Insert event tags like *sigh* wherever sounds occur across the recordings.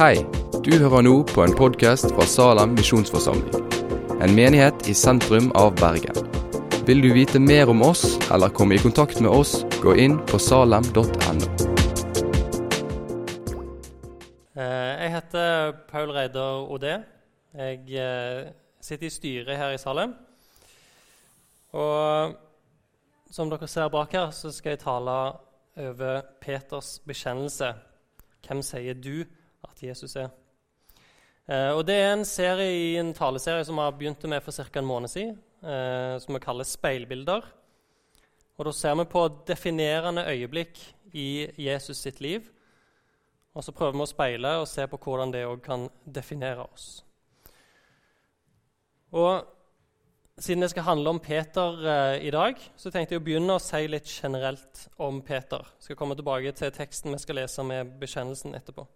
Hei, du hører nå på en podkast fra Salem misjonsforsamling. En menighet i sentrum av Bergen. Vil du vite mer om oss eller komme i kontakt med oss, gå inn på salem.no. Eh, Jeg heter Paul Reidar Odé. Jeg eh, sitter i styret her i Salem. Og som dere ser bak her, så skal jeg tale over Peters bekjennelse. Hvem sier du at Jesus er? Eh, og Det er en serie i en taleserie som vi begynt med for ca. en måned siden, eh, som vi kaller Speilbilder. Og Da ser vi på definerende øyeblikk i Jesus sitt liv. Og så prøver vi å speile og se på hvordan det òg kan definere oss. Og siden det skal handle om Peter eh, i dag, så tenkte jeg å begynne å si litt generelt om Peter. Jeg skal komme tilbake til teksten vi skal lese med bekjennelsen etterpå.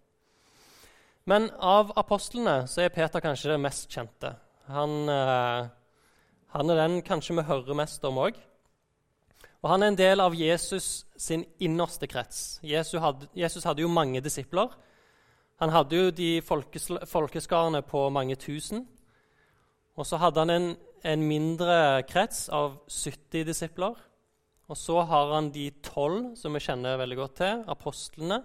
Men av apostlene så er Peter kanskje det mest kjente. Han, eh, han er den kanskje vi hører mest om òg. Og han er en del av Jesus sin innerste krets. Jesus hadde, Jesus hadde jo mange disipler. Han hadde jo de folkeskarene på mange tusen. Og så hadde han en, en mindre krets av 70 disipler. Og så har han de tolv som vi kjenner veldig godt til, apostlene.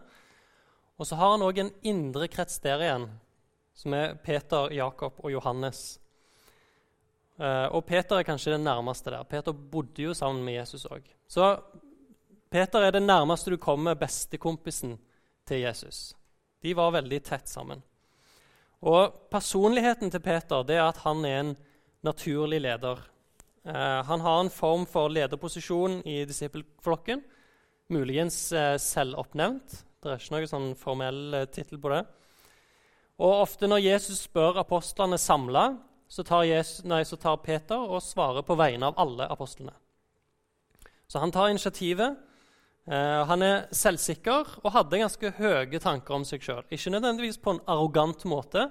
Og så har han òg en indre krets der igjen, som er Peter, Jakob og Johannes. Uh, og Peter er kanskje den nærmeste der. Peter bodde jo sammen med Jesus òg. Så Peter er det nærmeste du kommer bestekompisen til Jesus. De var veldig tett sammen. Og Personligheten til Peter det er at han er en naturlig leder. Uh, han har en form for lederposisjon i disippelflokken. Muligens uh, selvoppnevnt. Det er ikke noen sånn formell tittel på det. Og Ofte når Jesus spør apostlene samla, så så tar Peter og svarer på vegne av alle apostlene. Så han tar initiativet. Eh, han er selvsikker og hadde ganske høye tanker om seg sjøl. Ikke nødvendigvis på en arrogant måte,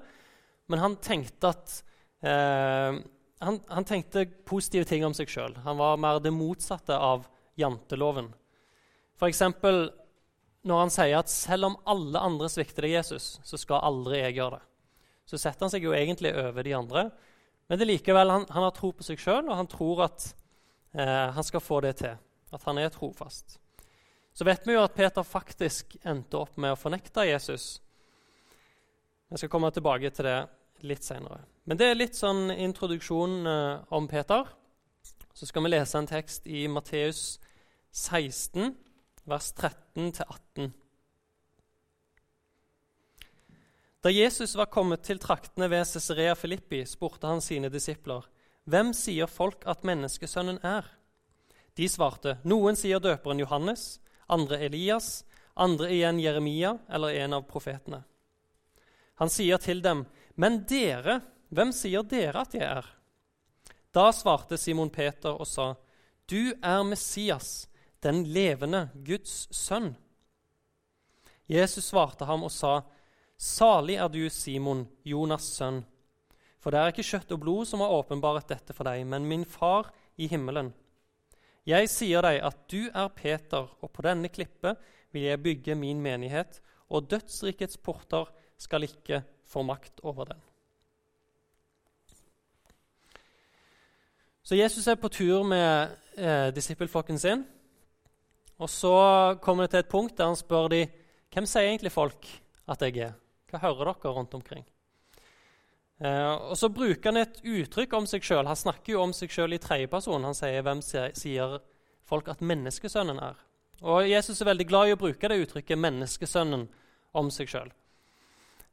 men han tenkte at eh, han, han, tenkte positive ting om seg sjøl. Han var mer det motsatte av janteloven. F.eks. når han sier at selv om alle andre svikter deg, Jesus, så skal aldri jeg gjøre det. Så setter han seg jo egentlig over de andre. Men det er likevel, han, han har tro på seg sjøl, og han tror at eh, han skal få det til. At han er trofast. Så vet vi jo at Peter faktisk endte opp med å fornekte Jesus. Jeg skal komme tilbake til det litt seinere. Men det er litt sånn introduksjon eh, om Peter. Så skal vi lese en tekst i Matteus 16, vers 13-18. Da Jesus var kommet til traktene ved Cesarea Filippi, spurte han sine disipler, 'Hvem sier folk at menneskesønnen er?' De svarte, 'Noen sier døperen Johannes, andre Elias, andre igjen Jeremia eller en av profetene.' Han sier til dem, 'Men dere, hvem sier dere at jeg er?' Da svarte Simon Peter og sa, 'Du er Messias, den levende Guds sønn.' Jesus svarte ham og sa, Salig er du, Simon, Jonas' sønn. For det er ikke kjøtt og blod som har åpenbart dette for deg, men min far i himmelen. Jeg sier deg at du er Peter, og på denne klippet vil jeg bygge min menighet, og dødsrikets porter skal ikke få makt over den. Så Jesus er på tur med eh, disippelflokken sin. Og så kommer det til et punkt der han spør de, hvem sier egentlig folk at jeg er. Hva hører dere rundt omkring? Eh, og Så bruker han et uttrykk om seg sjøl. Han snakker jo om seg sjøl i tredjeperson. Han sier hvem sier folk at menneskesønnen er. Og Jesus er veldig glad i å bruke det uttrykket 'menneskesønnen' om seg sjøl.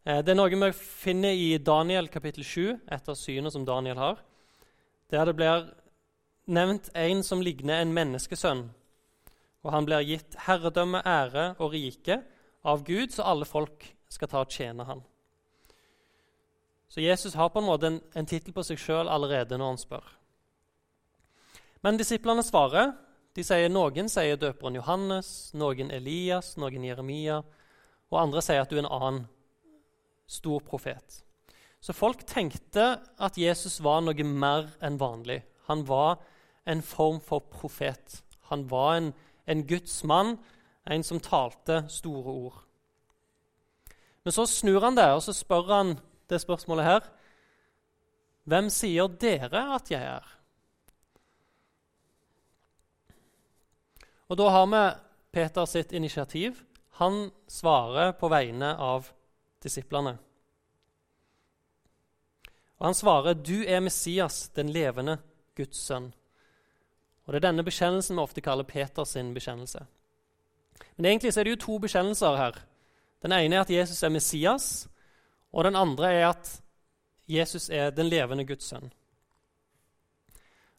Eh, det er noe vi finner i Daniel kapittel 7, etter synet som Daniel har, der det blir nevnt en som ligner en menneskesønn. Og han blir gitt herredømme, ære og rike av Gud, så alle folk skal ta og tjene han. Så Jesus har på en måte en, en tittel på seg sjøl allerede når han spør. Men disiplene svarer. De sier Noen sier døperen Johannes, noen Elias, noen Jeremia, og andre sier at du er en annen stor profet. Så folk tenkte at Jesus var noe mer enn vanlig. Han var en form for profet. Han var en, en Guds mann, en som talte store ord. Men så snur han det, og så spør han det spørsmålet her. Hvem sier dere at jeg er? Og da har vi Peter sitt initiativ. Han svarer på vegne av disiplene. Og Han svarer, 'Du er Messias, den levende Guds sønn'. Og Det er denne bekjennelsen vi ofte kaller Peters bekjennelse. Men egentlig så er det jo to bekjennelser her. Den ene er at Jesus er Messias, og den andre er at Jesus er den levende Guds sønn.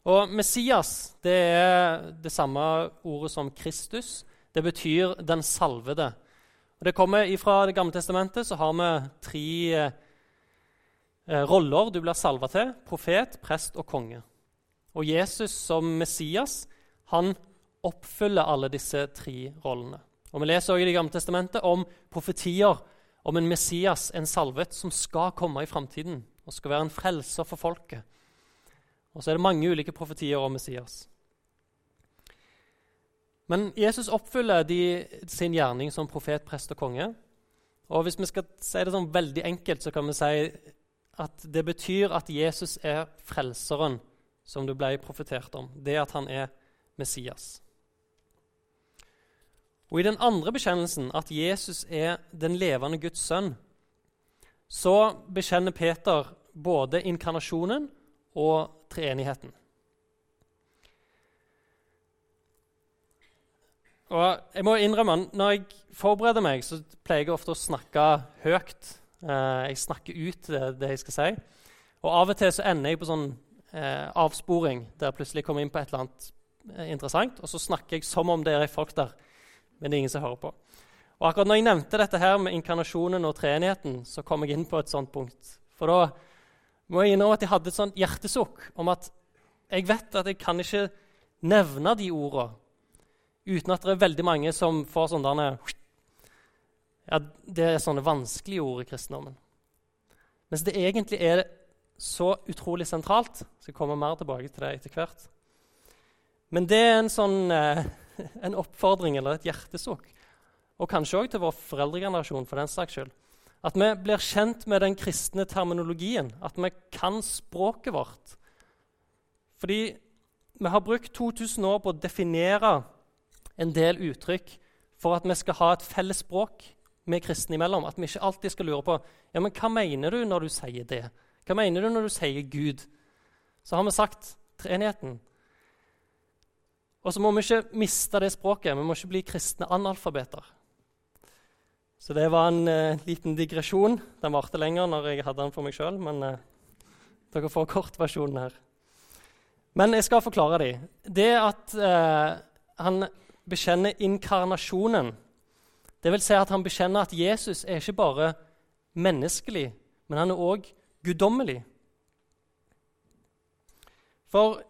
Og Messias det er det samme ordet som Kristus. Det betyr 'den salvede'. Og det kommer Fra Det gamle testamentet så har vi tre eh, roller du blir salva til. Profet, prest og konge. Og Jesus som Messias han oppfyller alle disse tre rollene. Og Vi leser også i Det gamle testamentet om profetier om en Messias, en salvet, som skal komme i framtiden og skal være en frelser for folket. Og så er det mange ulike profetier om Messias. Men Jesus oppfyller de, sin gjerning som profet, prest og konge. Og Hvis vi skal si det sånn veldig enkelt, så kan vi si at det betyr at Jesus er frelseren som det ble profetert om. Det at han er Messias. Og I den andre bekjennelsen, at Jesus er den levende Guds sønn, så bekjenner Peter både inkarnasjonen og treenigheten. Og jeg må innrømme, Når jeg forbereder meg, så pleier jeg ofte å snakke høyt. Eh, jeg snakker ut det, det, jeg skal si. Og Av og til så ender jeg på sånn eh, avsporing der jeg plutselig kommer inn på et eller annet eh, interessant, og så snakker jeg som om det er folk der men det er ingen som hører på. Og akkurat når jeg nevnte dette her med inkarnasjonen og treenigheten, så kom jeg inn på et sånt punkt. For da må jeg innrømme at jeg hadde et sånt hjertesukk om at jeg vet at jeg kan ikke nevne de ordene uten at det er veldig mange som får sånne ja, Det er sånne vanskelige ord i kristendommen. Mens det egentlig er så utrolig sentralt. Jeg skal komme mer tilbake til det etter hvert. Men det er en sånn eh, *laughs* en oppfordring eller et hjertesukk. Og kanskje òg til vår foreldregenerasjon. for den saks skyld. At vi blir kjent med den kristne terminologien, at vi kan språket vårt. Fordi vi har brukt 2000 år på å definere en del uttrykk for at vi skal ha et felles språk med kristne imellom. At vi ikke alltid skal lure på ja, men hva mener du når du sier det. Hva mener du når du sier Gud? Så har vi sagt treenigheten. Og så må vi ikke miste det språket. Vi må ikke bli kristne analfabeter. Så det var en uh, liten digresjon. Den varte lenger når jeg hadde den for meg sjøl, men uh, dere får kortversjonen her. Men jeg skal forklare dem. Det at uh, han bekjenner inkarnasjonen, det vil si at han bekjenner at Jesus er ikke bare menneskelig, men han er òg guddommelig. For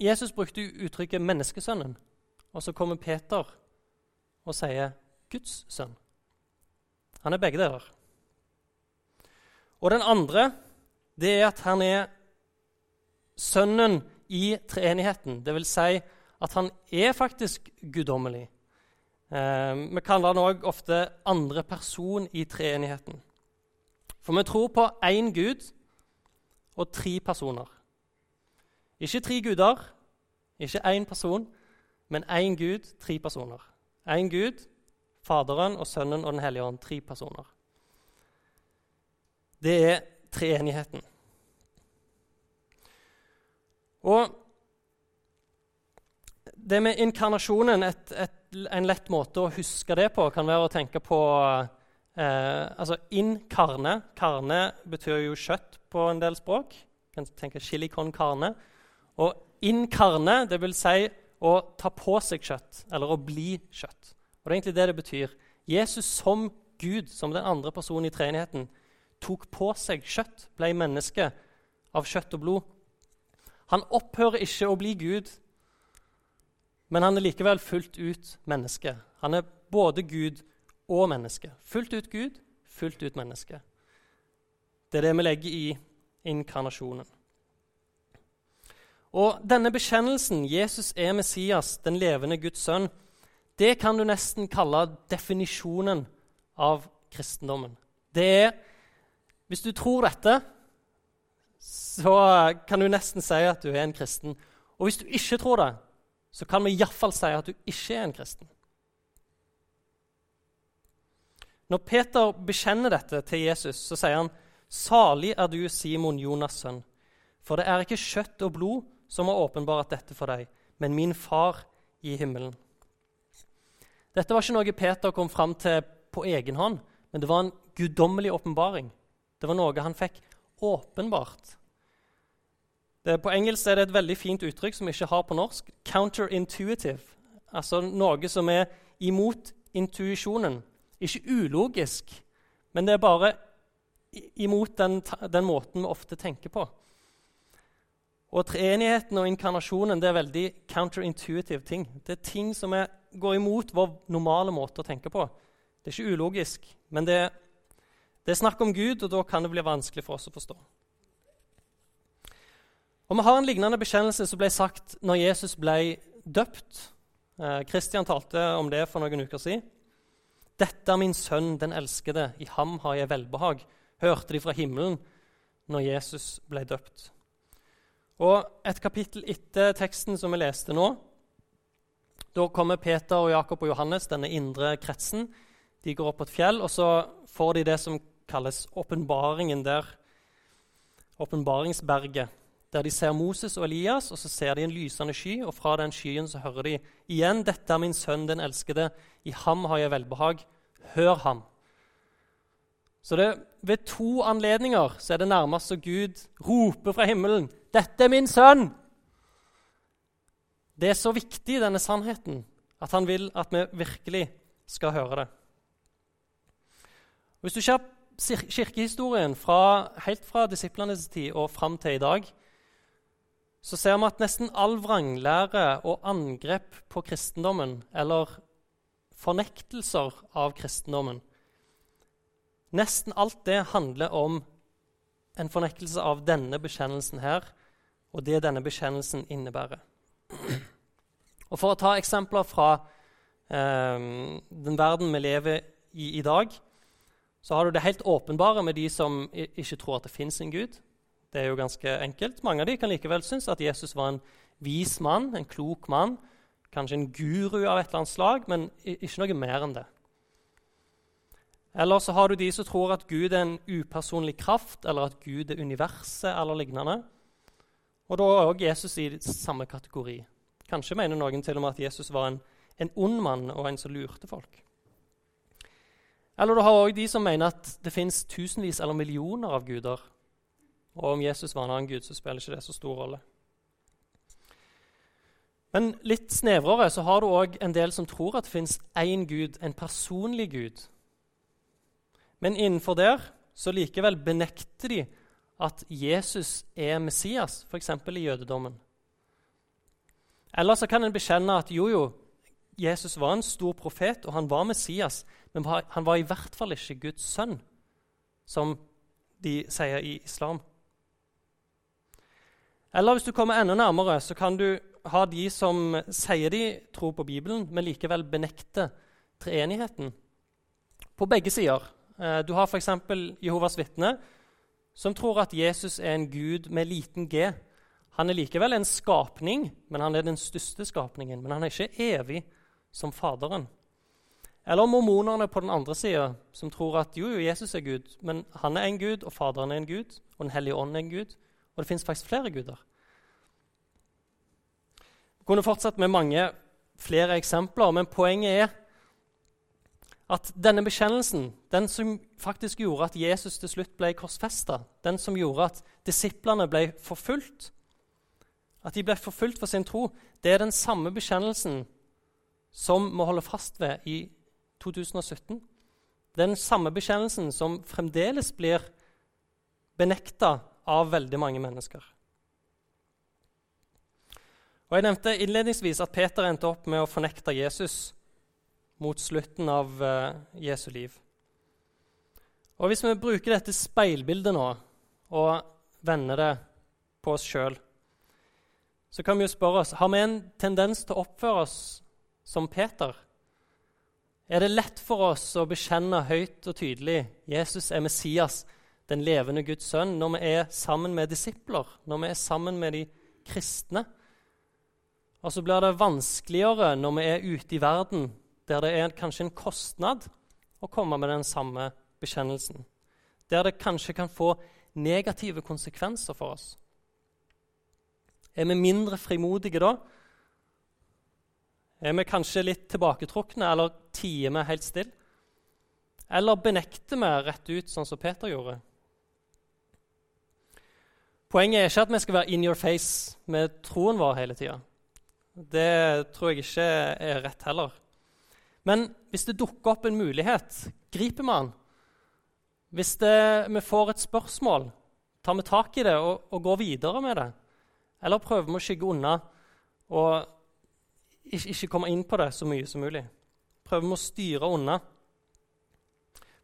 Jesus brukte uttrykket 'menneskesønnen', og så kommer Peter og sier 'Guds sønn'. Han er begge deler. Og den andre det er at han er sønnen i treenigheten. Det vil si at han er faktisk guddommelig. Eh, vi kaller han òg ofte andre person i treenigheten. For vi tror på én Gud og tre personer. Ikke tre guder, ikke én person, men én Gud, tre personer. Én Gud, Faderen og Sønnen og Den hellige ånd. Tre personer. Det er treenigheten. Og det med inkarnasjonen, et, et, en lett måte å huske det på, kan være å tenke på eh, altså inkarne. Karne betyr jo kjøtt på en del språk. Du kan tenke chili con carne. Og det vil si å ta på seg kjøtt, eller å bli kjøtt. Og Det er egentlig det det betyr. Jesus som Gud, som den andre personen i treenigheten, tok på seg kjøtt, ble menneske av kjøtt og blod. Han opphører ikke å bli Gud, men han er likevel fullt ut menneske. Han er både Gud og menneske. Fullt ut Gud, fullt ut menneske. Det er det vi legger i inkarnasjonen. Og denne bekjennelsen, Jesus er Messias, den levende Guds sønn, det kan du nesten kalle definisjonen av kristendommen. Det er Hvis du tror dette, så kan du nesten si at du er en kristen. Og hvis du ikke tror det, så kan vi iallfall si at du ikke er en kristen. Når Peter bekjenner dette til Jesus, så sier han, 'Salig er du, Simon, Jonas' sønn.' For det er ikke kjøtt og blod som har åpenbart dette for deg, men min far i himmelen. Dette var ikke noe Peter kom fram til på egen hånd, men det var en guddommelig åpenbaring. Det var noe han fikk åpenbart. Det, på engelsk er det et veldig fint uttrykk som vi ikke har på norsk. Counterintuitive. Altså noe som er imot intuisjonen. Ikke ulogisk, men det er bare imot den, den måten vi ofte tenker på. Og Treenigheten og inkarnasjonen det er veldig counterintuitive ting. Det er ting som er, går imot vår normale måte å tenke på. Det er ikke ulogisk, men det, det er snakk om Gud, og da kan det bli vanskelig for oss å forstå. Og Vi har en lignende bekjennelse som ble sagt når Jesus ble døpt. Kristian eh, talte om det for noen uker siden. 'Dette er min sønn, den elskede. I ham har jeg velbehag', hørte de fra himmelen når Jesus ble døpt. Og Et kapittel etter teksten som vi leste nå, da kommer Peter og Jakob og Johannes, denne indre kretsen. De går opp på et fjell, og så får de det som kalles åpenbaringen der. Åpenbaringsberget der de ser Moses og Elias, og så ser de en lysende sky, og fra den skyen så hører de igjen 'Dette er min sønn, den elskede. I ham har jeg velbehag. Hør ham.' Så det, Ved to anledninger så er det nærmest så Gud roper fra himmelen 'Dette er min sønn!' Det er så viktig, denne sannheten, at han vil at vi virkelig skal høre det. Hvis du ser kirkehistorien fra, helt fra disiplenes tid og fram til i dag, så ser vi at nesten all vranglære og angrep på kristendommen, eller fornektelser av kristendommen Nesten alt det handler om en fornektelse av denne bekjennelsen her, og det denne bekjennelsen innebærer. Og For å ta eksempler fra eh, den verden vi lever i i dag, så har du det helt åpenbare med de som ikke tror at det fins en Gud. Det er jo ganske enkelt. Mange av de kan likevel synes at Jesus var en vis mann, en klok mann. Kanskje en guru av et eller annet slag, men ikke noe mer enn det. Eller så har du de som tror at Gud er en upersonlig kraft, eller at Gud er universet eller lignende. Og da er også Jesus i samme kategori. Kanskje mener noen til og med at Jesus var en, en ond mann og en som lurte folk. Eller du har også de som mener at det fins tusenvis eller millioner av guder, og om Jesus var en annen gud, så spiller ikke det så stor rolle. Men litt snevrere så har du òg en del som tror at det fins én gud, en personlig gud. Men innenfor der så likevel benekter de at Jesus er Messias, f.eks. i jødedommen. Eller så kan en bekjenne at jo, jo, Jesus var en stor profet, og han var Messias, men han var i hvert fall ikke Guds sønn, som de sier i islam. Eller hvis du kommer enda nærmere, så kan du ha de som sier de tror på Bibelen, men likevel benekter treenigheten. På begge sider. Eh, du har f.eks. Jehovas vitne, som tror at Jesus er en gud med liten g. Han er likevel en skapning, men han er den største skapningen. Men han er ikke evig som Faderen. Eller mormonerne på den andre sida, som tror at jo, jo, Jesus er Gud, men han er en gud, og Faderen er en gud, og Den hellige ånd er en gud. Og det fins faktisk flere guder. Vi kunne fortsatt med mange flere eksempler, men poenget er at denne bekjennelsen, den som faktisk gjorde at Jesus til slutt ble korsfesta, den som gjorde at disiplene ble forfulgt, at de ble forfulgt for sin tro, det er den samme bekjennelsen som vi holder fast ved i 2017. Den samme bekjennelsen som fremdeles blir benekta av veldig mange mennesker. Og Jeg nevnte innledningsvis at Peter endte opp med å fornekte Jesus mot slutten av uh, Jesu liv. Og Hvis vi bruker dette speilbildet nå og vender det på oss sjøl, så kan vi jo spørre oss har vi en tendens til å oppføre oss som Peter. Er det lett for oss å bekjenne høyt og tydelig Jesus er Messias, den levende Guds sønn, når vi er sammen med disipler, når vi er sammen med de kristne? Og så blir det vanskeligere når vi er ute i verden, der det er kanskje en kostnad å komme med den samme bekjennelsen. Der det kanskje kan få negative konsekvenser for oss. Er vi mindre frimodige da? Er vi kanskje litt tilbaketrukne, eller tier vi helt stille? Eller benekter vi rett ut, sånn som Peter gjorde? Poenget er ikke at vi skal være in your face med troen vår hele tida. Det tror jeg ikke er rett heller. Men hvis det dukker opp en mulighet, griper vi den. Hvis det, vi får et spørsmål, tar vi tak i det og, og går videre med det? Eller prøver vi å skygge unna og ikke, ikke komme inn på det så mye som mulig? Prøver vi å styre unna?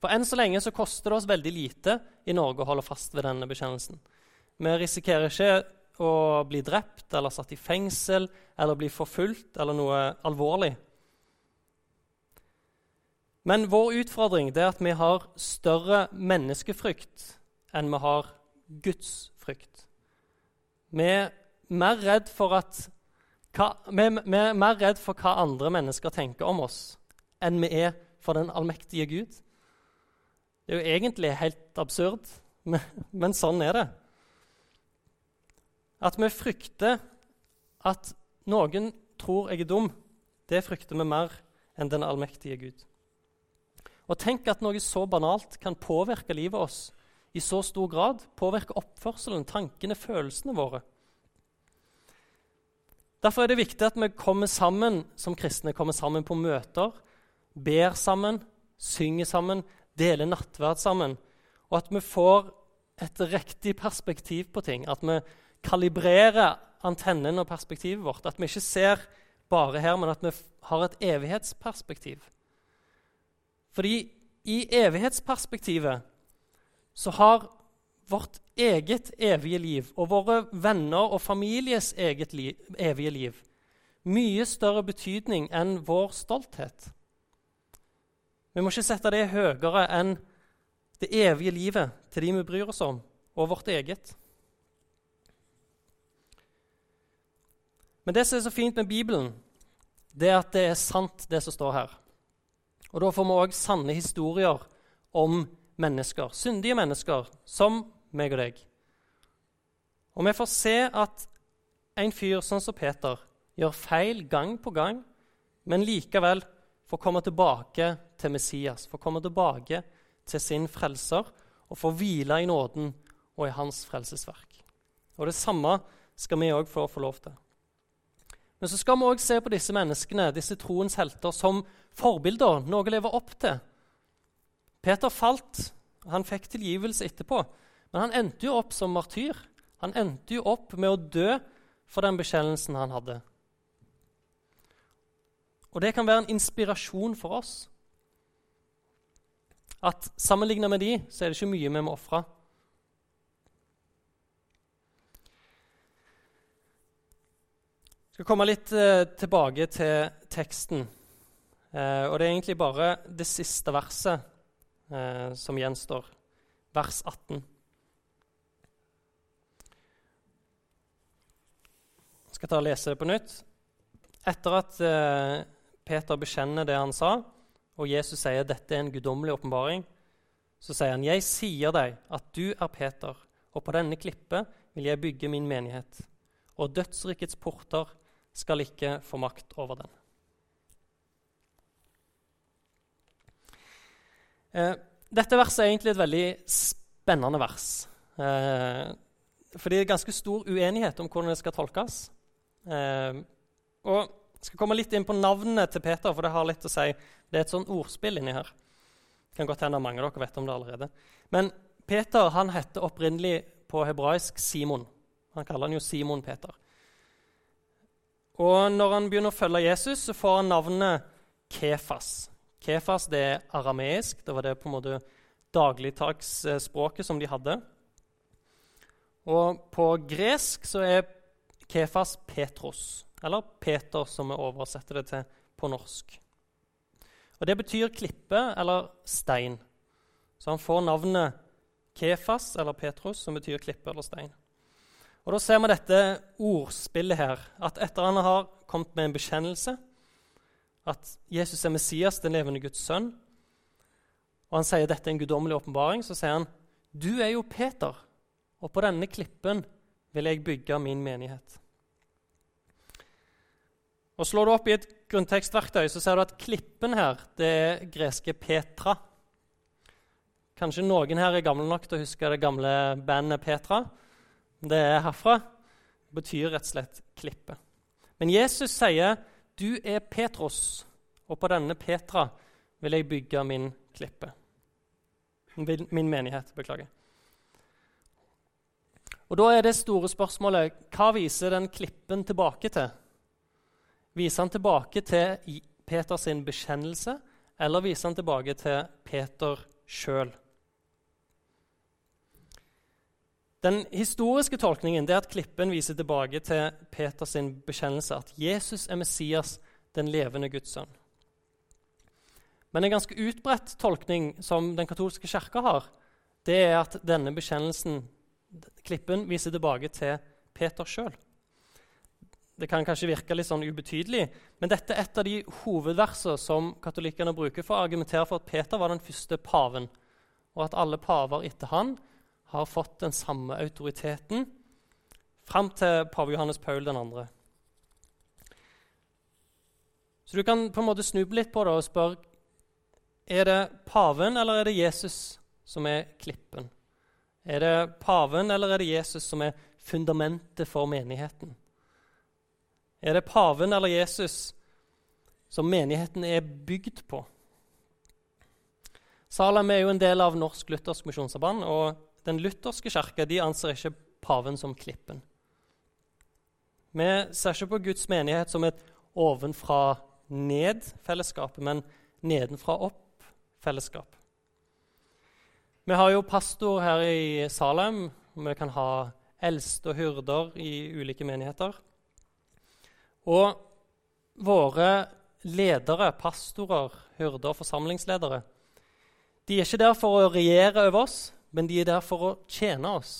For enn så lenge så koster det oss veldig lite i Norge å holde fast ved denne bekjennelsen. Vi risikerer ikke å bli drept eller satt i fengsel eller bli forfulgt eller noe alvorlig. Men vår utfordring er at vi har større menneskefrykt enn vi har gudsfrykt. Vi er mer redd for redd for hva andre mennesker tenker om oss, enn vi er for den allmektige Gud. Det er jo egentlig helt absurd, *laughs* men, men sånn er det. At vi frykter at noen tror jeg er dum, det frykter vi mer enn den allmektige Gud. Og tenk at noe så banalt kan påvirke livet oss i så stor grad. Påvirke oppførselen, tankene, følelsene våre. Derfor er det viktig at vi kommer sammen som kristne, kommer sammen på møter, ber sammen, synger sammen, deler nattverd sammen, og at vi får et riktig perspektiv på ting. At vi kalibrerer antennen og perspektivet vårt. At vi ikke ser bare her, men at vi har et evighetsperspektiv. Fordi i evighetsperspektivet så har vårt eget evige liv og våre venner og families eget liv, evige liv mye større betydning enn vår stolthet. Vi må ikke sette det høyere enn det evige livet til de vi bryr oss om, og vårt eget. Men det som er så fint med Bibelen, det er at det er sant, det som står her. Og da får vi òg sanne historier om mennesker, syndige mennesker, som meg og deg. Og vi får se at en fyr sånn som Peter gjør feil gang på gang, men likevel får komme tilbake til Messias, får komme tilbake til sin frelser og får hvile i nåden og i hans frelsesverk. Og Det samme skal vi òg få, lov til. Men så skal vi òg se på disse menneskene, disse troens helter, som forbilder, noe å leve opp til. Peter falt. Han fikk tilgivelse etterpå, men han endte jo opp som martyr. Han endte jo opp med å dø for den bekjennelsen han hadde. Og det kan være en inspirasjon for oss. At sammenlignet med de, så er det ikke mye vi må ofre. Skal komme litt eh, tilbake til teksten. Eh, og det er egentlig bare det siste verset eh, som gjenstår. Vers 18. Jeg skal ta og lese det på nytt. Etter at Peter bekjenner det han sa, og Jesus sier dette er en guddommelig åpenbaring, så sier han, 'Jeg sier deg at du er Peter, og på denne klippet vil jeg bygge min menighet.' Og dødsrikets porter skal ikke få makt over den. Eh, dette verset er egentlig et veldig spennende vers. Eh, for det er ganske stor uenighet om hvordan det skal tolkes. Eh, og jeg skal komme litt inn på navnet til Peter, for det har litt å si. Det er et sånn ordspill inni her. Det kan godt hende mange av dere vet om det allerede. Men Peter han heter opprinnelig på hebraisk Simon. Han kaller han jo Simon Peter. Og når han begynner å følge Jesus, så får han navnet Kefas. Kefas det er arameisk. Det var det på en måte dagligtaksspråket som de hadde. Og på gresk så er Kefas Petros, eller Peter, som vi oversetter det til på norsk. Og Det betyr klippe eller stein. Så han får navnet Kefas eller Petros, som betyr klippe eller stein. Og Da ser vi dette ordspillet her. At etter han har kommet med en bekjennelse, at Jesus er Messias, den levende Guds sønn, og han sier dette er en guddommelig åpenbaring, så sier han du er jo Peter, og på denne klippen vil jeg bygge min menighet. Og Slår du opp i et grunntekstverktøy, så ser du at klippen her det er greske Petra. Kanskje noen her er gamle nok til å huske det gamle bandet Petra. Det er herfra. Det betyr rett og slett klippe. Men Jesus sier, 'Du er Petros, og på denne Petra vil jeg bygge min klippe.' Min menighet. Beklager. Og Da er det store spørsmålet hva viser den klippen tilbake til? Viser han tilbake til Peters bekjennelse, eller viser han tilbake til Peter sjøl? Den historiske tolkningen er at klippen viser tilbake til Peters bekjennelse, at Jesus er Messias, den levende Guds sønn. Men en ganske utbredt tolkning som den katolske kirka har, det er at denne bekjennelsen, klippen, viser tilbake til Peter sjøl. Det kan kanskje virke litt sånn ubetydelig, men dette er et av de hovedversene som katolikkene bruker for å argumentere for at Peter var den første paven, og at alle paver etter han har fått den samme autoriteten fram til pave Johannes Paul 2. Så du kan på en måte snuble litt på det og spørre er det paven eller er det Jesus som er klippen. Er det paven eller er det Jesus som er fundamentet for menigheten? Er det paven eller Jesus som menigheten er bygd på? Salem er jo en del av Norsk Luthersk Misjonsforbund, og den lutherske kirke anser ikke paven som klippen. Vi ser ikke på Guds menighet som et ovenfra-ned-fellesskap, men nedenfra-opp-fellesskap. Vi har jo pastor her i Salem. Vi kan ha eldste og hyrder i ulike menigheter. Og våre ledere, pastorer, hyrder og forsamlingsledere, de er ikke der for å regjere over oss, men de er der for å tjene oss.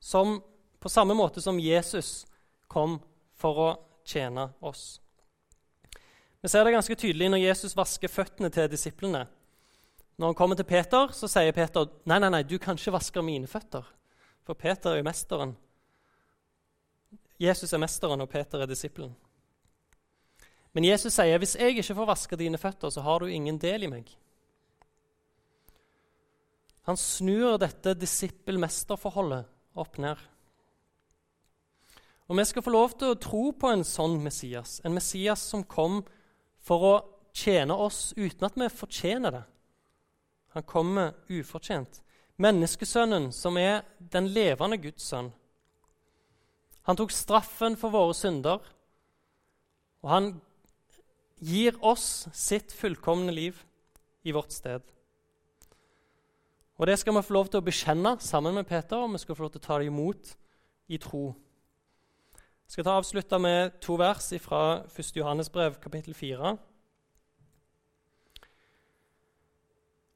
Som, på samme måte som Jesus kom for å tjene oss. Vi ser det ganske tydelig når Jesus vasker føttene til disiplene. Når han kommer til Peter, så sier Peter nei, nei, nei, du kan ikke vaske mine føtter. For Peter er mesteren. Jesus er mesteren, og Peter er disippelen. Men Jesus sier hvis jeg ikke får vaske dine føtter, så har du ingen del i meg. Han snur dette disippel-mester-forholdet opp ned. Og Vi skal få lov til å tro på en sånn Messias, en Messias som kom for å tjene oss uten at vi fortjener det. Han kommer ufortjent. Menneskesønnen, som er den levende Guds sønn. Han tok straffen for våre synder, og han gir oss sitt fullkomne liv i vårt sted. Og Det skal vi få lov til å bekjenne sammen med Peter, og vi skal få lov til å ta det imot i tro. Jeg skal ta avslutte med to vers fra 1. Johannes brev, kapittel 4.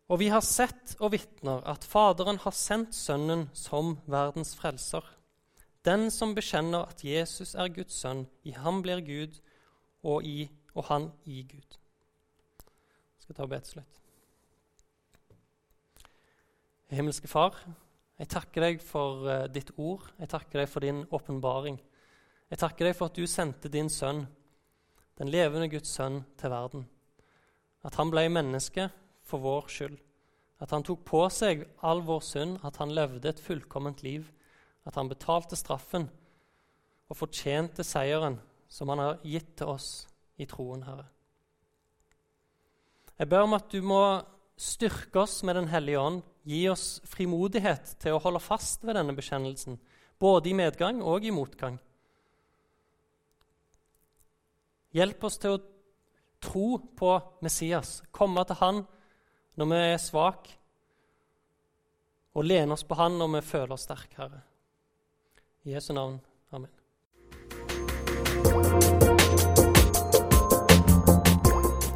Og vi har sett og vitner at Faderen har sendt Sønnen som verdens frelser. Den som bekjenner at Jesus er Guds sønn, i ham blir Gud, og, i, og han i Gud. Jeg skal ta og be til slutt. Himmelske Far, jeg takker deg for uh, ditt ord. Jeg takker deg for din åpenbaring. Jeg takker deg for at du sendte din sønn, den levende Guds sønn, til verden. At han ble menneske for vår skyld. At han tok på seg all vår synd, at han levde et fullkomment liv. At han betalte straffen og fortjente seieren som han har gitt til oss i troen, Herre. Jeg ber om at du må styrke oss med Den hellige ånd, gi oss frimodighet til å holde fast ved denne bekjennelsen, både i medgang og i motgang. Hjelp oss til å tro på Messias, komme til Han når vi er svake, og lene oss på Han når vi føler oss sterke, Herre. I Jesu navn. Amen.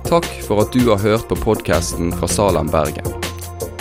Takk for at du har hørt på podkasten fra Salem, Bergen.